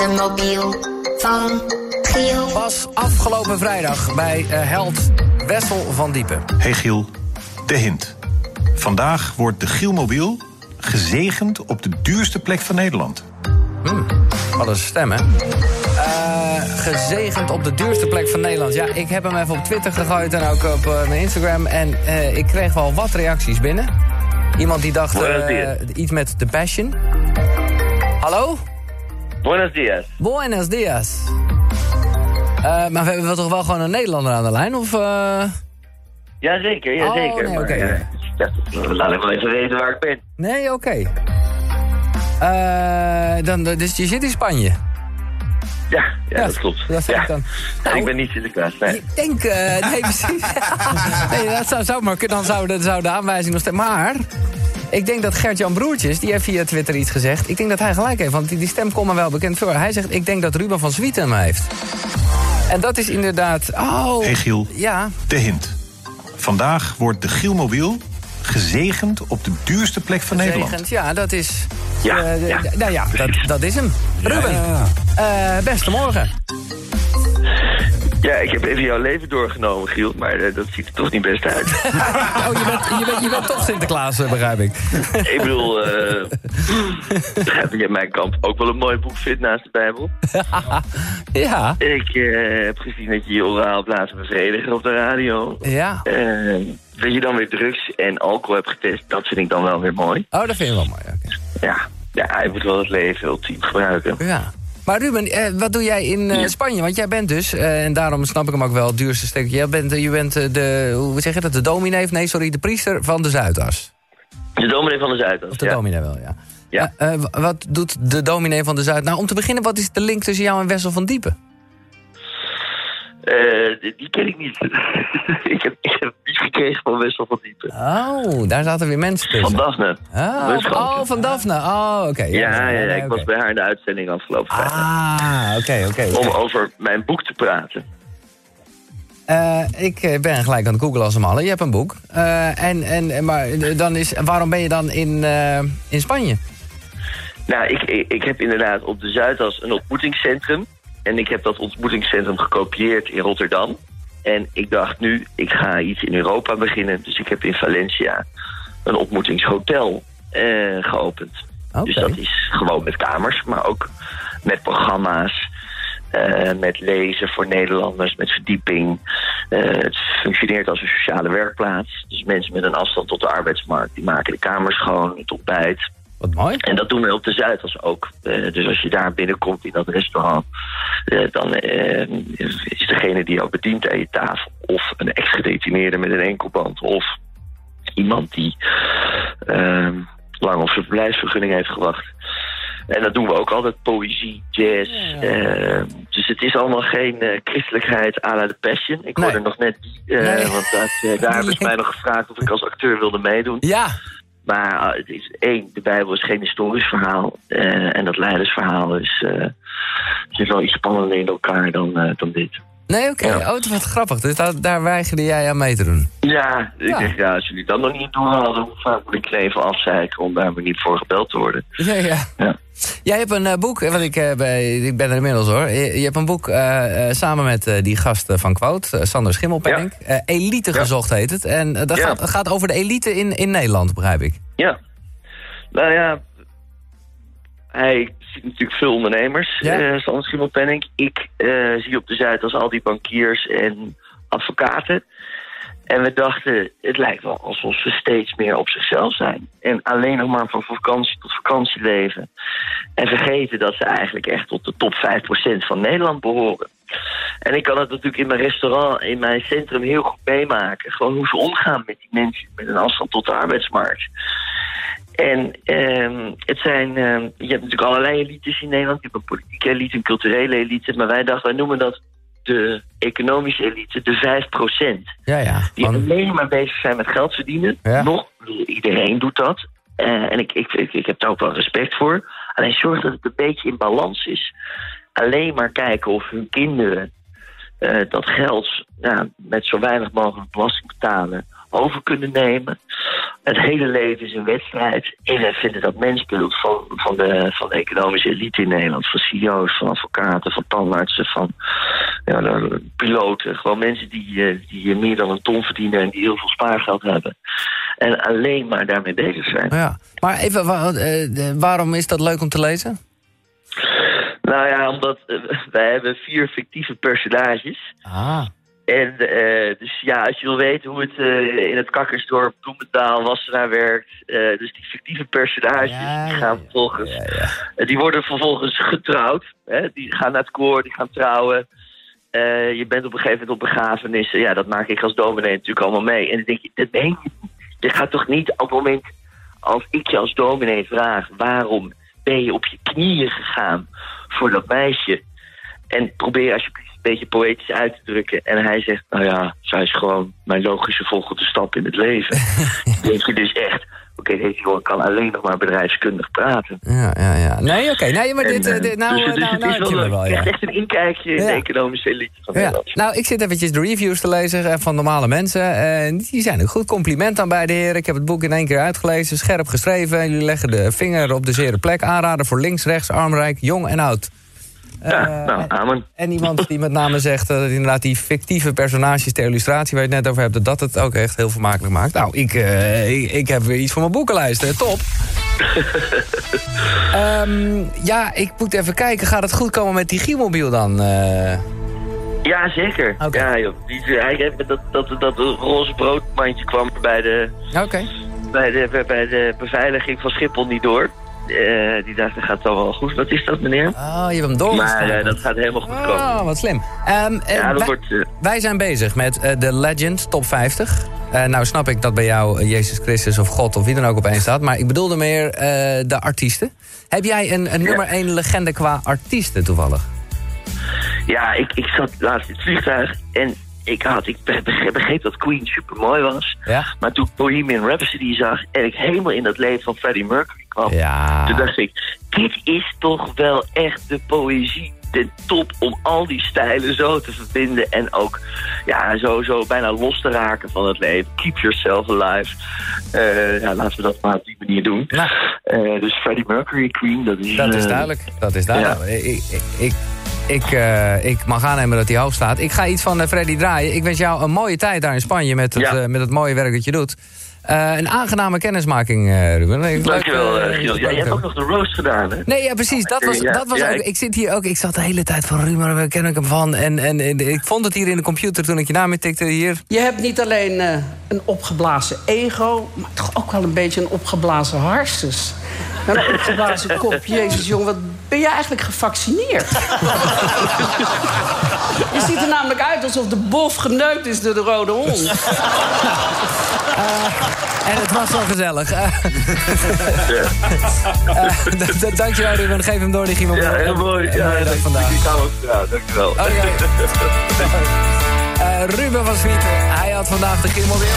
de mobiel van Giel. Was afgelopen vrijdag bij uh, Held Wessel van Diepen. Hey Giel, de hint. Vandaag wordt de Gielmobiel gezegend op de duurste plek van Nederland. Hmm, wat een stem, hè? Uh, gezegend op de duurste plek van Nederland. Ja, ik heb hem even op Twitter gegooid en ook op uh, mijn Instagram. En uh, ik kreeg wel wat reacties binnen. Iemand die dacht iets met The Passion. Hallo? Buenos dias. Buenos dias. maar we hebben toch wel gewoon een Nederlander aan de lijn, of... Jazeker, jazeker. Oh, nee, oké. Okay. Laat ik wel even weten waar ik ben. Nee, oké. Okay. Uh, dan, dus je zit in Spanje? Ja, ja, ja dat klopt. Dat ja. ik dan. Nou, ik ben niet Sinterklaas, nee. Ik denk, uh, nee precies. nee, dat zou, zou maar Dan zou de, zou de aanwijzing nog steeds... Maar, ik denk dat Gert-Jan Broertjes, die heeft via Twitter iets gezegd. Ik denk dat hij gelijk heeft, want die, die stem komt me wel bekend voor. Hij zegt, ik denk dat Ruben van Zwieten hem heeft. En dat is inderdaad... Oh, hey Giel, ja. de hint. Vandaag wordt de Gielmobiel gezegend op de duurste plek van gezegend, Nederland. Ja, dat is... Ja, uh, ja. Nou ja, dat, dat is hem. Ruben, Ja. uh, beste morgen. Ja, ik heb even jouw leven doorgenomen, Giel, maar uh, dat ziet er toch niet best uit. oh, je bent, je, bent, je bent toch Sinterklaas, begrijp ik. ik bedoel, uh, begrijp ik in mijn kamp ook wel een mooi boek vindt naast de Bijbel. ja. Ik uh, heb gezien dat je je oraal plaatsen bevredigen op de radio. Ja. Dat je dan weer drugs en alcohol hebt getest, dat vind ik dan wel weer mooi. Oh, dat vind je wel mooi. Okay. Ja. ja, je moet wel het leven ultiem gebruiken. Ja. Maar Ruben, eh, wat doe jij in uh, Spanje? Want jij bent dus, uh, en daarom snap ik hem ook wel, het duurste stukje. Jij bent, je bent de, hoe zeg je dat, de dominee, nee sorry, de priester van de Zuidas. De dominee van de Zuidas, Of de ja. dominee wel, ja. ja. Uh, wat doet de dominee van de Zuid? Nou, om te beginnen, wat is de link tussen jou en Wessel van Diepen? Uh, die ken ik niet. ik, heb, ik heb iets gekregen van Wessel van Diepen. Oh, daar zaten weer mensen tussen. Van Daphne. Oh, oh van Daphne. Oh, oké. Okay. Ja, ja, ja, ja, ik okay. was bij haar in de uitzending afgelopen vrijdag. Ah, oké, okay, oké. Om over mijn boek te praten. Uh, ik ben gelijk aan het googlen als een malle. Je hebt een boek. Uh, en, en, maar dan is, waarom ben je dan in, in Spanje? Nou, ik, ik, ik heb inderdaad op de Zuidas een ontmoetingscentrum. En ik heb dat ontmoetingscentrum gekopieerd in Rotterdam. En ik dacht nu, ik ga iets in Europa beginnen. Dus ik heb in Valencia een ontmoetingshotel uh, geopend. Okay. Dus dat is gewoon met kamers, maar ook met programma's. Uh, met lezen voor Nederlanders, met verdieping. Uh, het functioneert als een sociale werkplaats. Dus mensen met een afstand tot de arbeidsmarkt... die maken de kamers schoon, het ontbijt. Wat mooi. En dat doen we op de Zuidas ook. Uh, dus als je daar binnenkomt in dat restaurant... Uh, dan uh, is degene die jou bedient aan je tafel... of een ex-gedetineerde met een enkelband... of iemand die ehm, lang op zijn verblijfsvergunning heeft gewacht. En dat doen we ook altijd. Poëzie, jazz. Ja. dus het is allemaal geen christelijkheid à la de Passion. Ik hoorde nog net. Nee. Want dat, daar hebben ze mij nog gevraagd of ik als acteur wilde meedoen. Ja. Maar het is één, de Bijbel is geen historisch verhaal. Uh, en dat leidersverhaal is, uh, zit wel iets spannender in elkaar dan, uh, dan dit. Nee, oké. Okay. Ja. Oh, wat grappig. Dus daar, daar weigerde jij aan mee te doen? Ja, ik ja. denk, ja, als jullie dat nog niet doen hadden, hoe vaak moet ik even afzeiken om daar maar niet voor gebeld te worden. Ja, ja. ja. Jij hebt een uh, boek, want ik, uh, bij, ik ben er inmiddels hoor. Je, je hebt een boek uh, samen met die gast van Quote, Sander Schimmelpenning. Ja. elite gezocht heet het. En dat ja. gaat, gaat over de elite in, in Nederland, begrijp ik. Ja. Nou ja, hij ziet natuurlijk veel ondernemers, Sander Schimmelpenning. Ik zie op de Zuid als al die bankiers en advocaten. En we dachten, het lijkt wel alsof ze steeds meer op zichzelf zijn. En alleen nog maar van vakantie tot vakantie leven. En vergeten dat ze eigenlijk echt tot de top 5% van Nederland behoren. En ik kan het natuurlijk in mijn restaurant, in mijn centrum heel goed meemaken. Gewoon hoe ze omgaan met die mensen met een afstand tot de arbeidsmarkt. En um, het zijn, um, je hebt natuurlijk allerlei elites in Nederland. Je hebt een politieke elite, een culturele elite. Maar wij dachten, wij noemen dat de economische elite, de 5%. Ja, ja. Die alleen maar bezig zijn met geld verdienen. Ja. Nog, iedereen doet dat. Uh, en ik, ik, ik, ik heb daar ook wel respect voor. Alleen zorg dat het een beetje in balans is. Alleen maar kijken of hun kinderen uh, dat geld ja, met zo weinig mogelijk belasting betalen over kunnen nemen. het hele leven is een wedstrijd. En wij vinden dat mensbeeld van, van, de, van de economische elite in Nederland. Van CEO's, van advocaten, van tandartsen, van ja, de piloten. Gewoon mensen die, eh, die meer dan een ton verdienen en die heel veel spaargeld hebben. En alleen maar daarmee bezig zijn. Ja. Maar even, eh, waarom is dat leuk om te lezen? Nou ja, omdat eh, wij hebben vier fictieve personages. Ah. En eh, dus ja, als je wil weten hoe het eh, in het Kakkersdorp, Bloemendaal, Wassenaar werkt. eh, dus die fictieve personages, Ja, die gaan vervolgens... Ja, ja. eh, die worden vervolgens getrouwd. Hè? Die gaan naar het koor, die gaan trouwen. Eh, je bent op een gegeven moment op begrafenissen. Ja, dat maak ik als dominee natuurlijk allemaal mee. En dan denk je, dat meen je. Je gaat toch niet op het moment als ik je als dominee vraag... waarom ben je op je knieën gegaan voor dat meisje... En probeer alsjeblieft beetje poëtisch uit te drukken. En hij zegt, nou ja, zij is gewoon mijn logische volgende stap in het leven. Denk je dus echt, oké, deze jongen kan alleen nog maar bedrijfskundig praten. Ja, ja, ja. Nee, oké. Nee, maar En, eh, eh, dit nou, dus, eh, dus nou, het nou wel, ja. echt, een inkijkje in de economische elite van Ja. Nou, ik zit eventjes de reviews te lezen van normale mensen. En die zijn ook goed. Compliment aan beide heren. Ik heb het boek in één keer uitgelezen. Scherp geschreven. Jullie leggen de vinger op de zere plek. Aanraden voor links, rechts, armrijk, jong en oud. Ja, Eh, nou, amen. En iemand die met name zegt dat inderdaad die fictieve personages ter illustratie waar je het net over hebt, dat het ook echt heel vermakelijk maakt. Nou, ik, eh, ik, ik heb weer iets voor mijn boekenlijst. hè. Top. Ehm, ja, ik moet even kijken. Gaat het goed komen met die Gielmobiel dan? eh? Ja, zeker. Ja, joh. Die, hij dat, dat, dat roze broodmandje kwam bij de, Oké. bij, de, bij de beveiliging van Schiphol niet door. Eh, die dacht, dat gaat toch wel goed. Wat is dat, meneer? Oh, je hebt hem doorgestoken. Maar eh, dat gaat helemaal goed komen. Oh, wat slim. Ehm, eh, Ja, dat wij, wordt... wij zijn bezig met de Legend Top 50. Eh, nou snap ik dat bij jou Jezus Christus of God of wie dan ook op één staat. Maar ik bedoelde meer de artiesten. Heb jij een, een nummer 1 legende qua artiesten toevallig? Ja, ik, ik zat laatst in het vliegtuig en ik, had, ik begreep, dat Queen super mooi was. Ja? Maar toen ik Bohemian Rhapsody zag en ik helemaal in dat leven van Freddie Mercury kwam... Ja. Toen dacht ik, dit is toch wel echt de poëzie, de top om al die stijlen zo te verbinden. En ook ja, zo, zo bijna los te raken van het leven. Keep yourself alive. Eh, ja, laten we dat maar op die manier doen. Nou. Eh, dus Freddie Mercury, Queen, dat is... Dat is eh, duidelijk. Dat is duidelijk. Ik, ik, ik, ik, eh, ik mag aannemen dat hij hoog staat. Ik ga iets van eh, Freddy draaien. Ik wens jou een mooie tijd daar in Spanje met het, Ja. eh, met het mooie werk dat je doet. Eh, een aangename kennismaking, eh Ruben. Dankjewel, uh, eh, Giel. Ja, je hebt ook nog de roast gedaan, hè? Nee, ja, precies. Dat was, dat was ja, ook, ik- ik zit hier ook. Ik zat de hele tijd van Ruben, waar ken ik hem van? En, en, en ik vond het hier in de computer toen ik je naam intikte. Hier. Je hebt niet alleen eh, een opgeblazen ego, maar toch ook wel een beetje een opgeblazen harses. Een opgeblazen kop. Jezus, jongen, wat ben jij eigenlijk gevaccineerd? Je ziet er namelijk uit alsof de bof geneukt is door de rode hond. En het was wel gezellig. Eh, eh, Dankjewel, Ruben. Geef hem door, die Gimo. Ja, heel mooi. Ja, dank- vandaag. Ik ook. Ja, dankjewel. Oh, ja. Eh, Ruben van Swieten, hij had vandaag de Gimo weer.